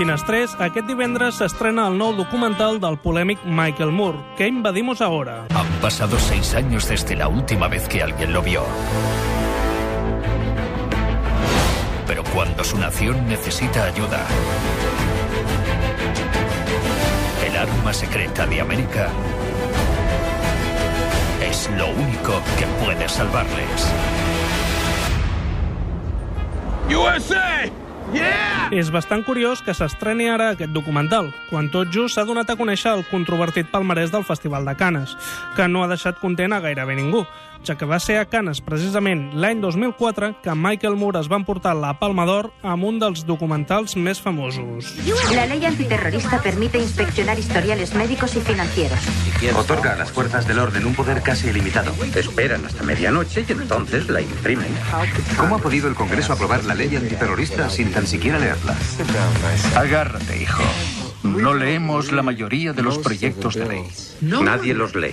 Finestrés, aquest divendres s'estrena el nou documental del polèmic Michael Moore, que invadimos ahora. Han pasado seis años desde la última vez que alguien lo vio. Pero cuando su nación necesita ayuda, el arma secreta de América es lo único que puede salvarles. USA! Yeah! És bastant curiós que s'estreni ara aquest documental, quan tot just s'ha donat a conèixer el controvertit palmarès del Festival de Canes, que no ha deixat content a gairebé ningú, ja que va ser a Canes precisament l'any 2004 que Michael Moore es va emportar la Palma d'Or amb un dels documentals més famosos. La ley antiterrorista permite inspeccionar historiales médicos y financieros. Otorga a las fuerzas del orden un poder casi ilimitado. Esperan hasta medianoche y entonces la imprimen. ¿Cómo ha podido el Congreso aprobar la ley antiterrorista sin tan siquiera leerla? Agárrate, hijo. No leemos la mayoría de los proyectos de ley. Nadie los lee.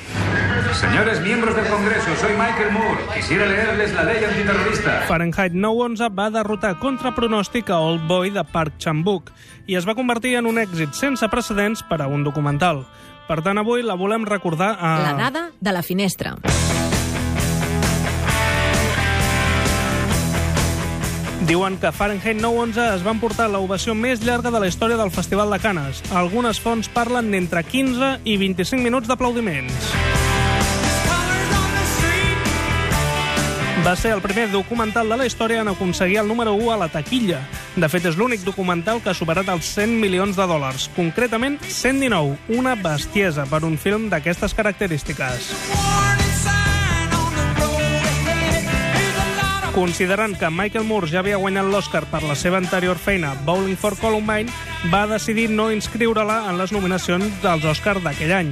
Señores miembros del Congreso, soy Michael Moore. Quisiera leerles la ley antiterrorista. Fahrenheit 911 va derrotar contra pronòstic a Old Boy de Park Chan-wook i es va convertir en un èxit sense precedents per a un documental. Per tant, avui la volem recordar a... La dada de la finestra. Diuen que Fahrenheit 911 es va emportar l'ovació més llarga de la història del Festival de Canes. Algunes fonts parlen d'entre 15 i 25 minuts d'aplaudiments. Va ser el primer documental de la història en aconseguir el número 1 a la taquilla. De fet, és l'únic documental que ha superat els 100 milions de dòlars. Concretament, 119, una bestiesa per un film d'aquestes característiques. Considerant que Michael Moore ja havia guanyat l'Oscar per la seva anterior feina, Bowling for Columbine, va decidir no inscriure-la en les nominacions dels Oscars d'aquell any,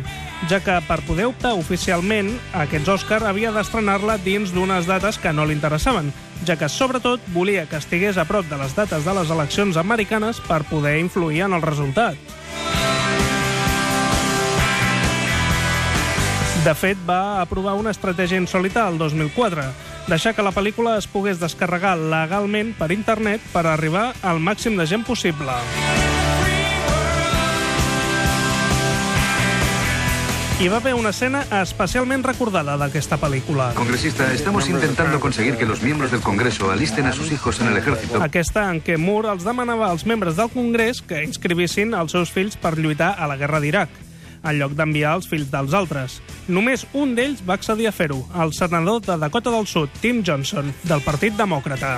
ja que per poder optar oficialment aquests Oscar havia d'estrenar-la dins d'unes dates que no li interessaven, ja que sobretot volia que estigués a prop de les dates de les eleccions americanes per poder influir en el resultat. De fet, va aprovar una estratègia insòlita el 2004, deixar que la pel·lícula es pogués descarregar legalment per internet per arribar al màxim de gent possible. Hi va haver una escena especialment recordada d'aquesta pel·lícula. Congresista, estamos intentando conseguir que los miembros del Congreso alisten a sus hijos en el ejército. Aquesta en què Moore els demanava als membres del Congrés que inscrivissin els seus fills per lluitar a la guerra d'Iraq, en lloc d'enviar els fills dels altres. Només un d'ells va accedir a fer-ho, el senador de Dakota del Sud, Tim Johnson, del Partit Demòcrata.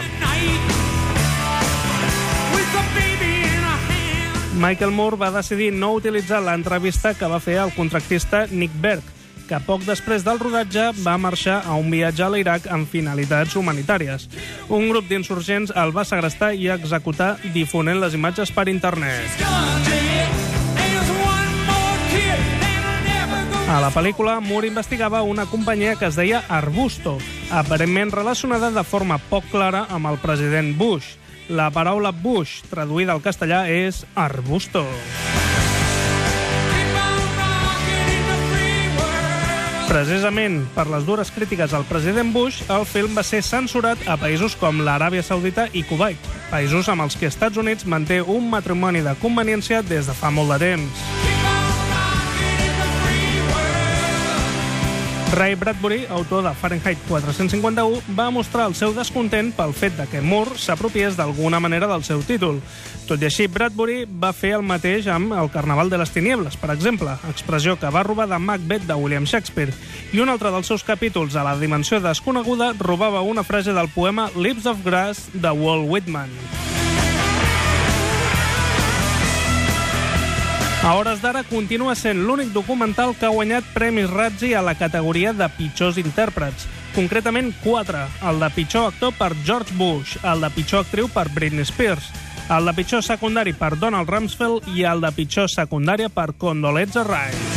Michael Moore va decidir no utilitzar l'entrevista que va fer el contractista Nick Berg, que poc després del rodatge va marxar a un viatge a l'Iraq amb finalitats humanitàries. Un grup d'insurgents el va segrestar i executar difonent les imatges per internet. A la pel·lícula, Moore investigava una companyia que es deia Arbusto, aparentment relacionada de forma poc clara amb el president Bush. La paraula Bush, traduïda al castellà, és arbusto. Precisament per les dures crítiques al president Bush, el film va ser censurat a països com l'Aràbia Saudita i Kuwait, països amb els que Estats Units manté un matrimoni de conveniència des de fa molt de temps. Ray Bradbury, autor de Fahrenheit 451, va mostrar el seu descontent pel fet de que Moore s'apropiés d'alguna manera del seu títol. Tot i així, Bradbury va fer el mateix amb El Carnaval de les Tiniebles, per exemple, expressió que va robar de Macbeth de William Shakespeare, i un altre dels seus capítols a la dimensió desconeguda robava una frase del poema Lips of Grass de Walt Whitman. A hores d'ara continua sent l'únic documental que ha guanyat Premis Razzie a la categoria de pitjors intèrprets. Concretament 4. El de pitjor actor per George Bush, el de pitjor actriu per Britney Spears, el de pitjor secundari per Donald Rumsfeld i el de pitjor secundària per Condoleezza Rice.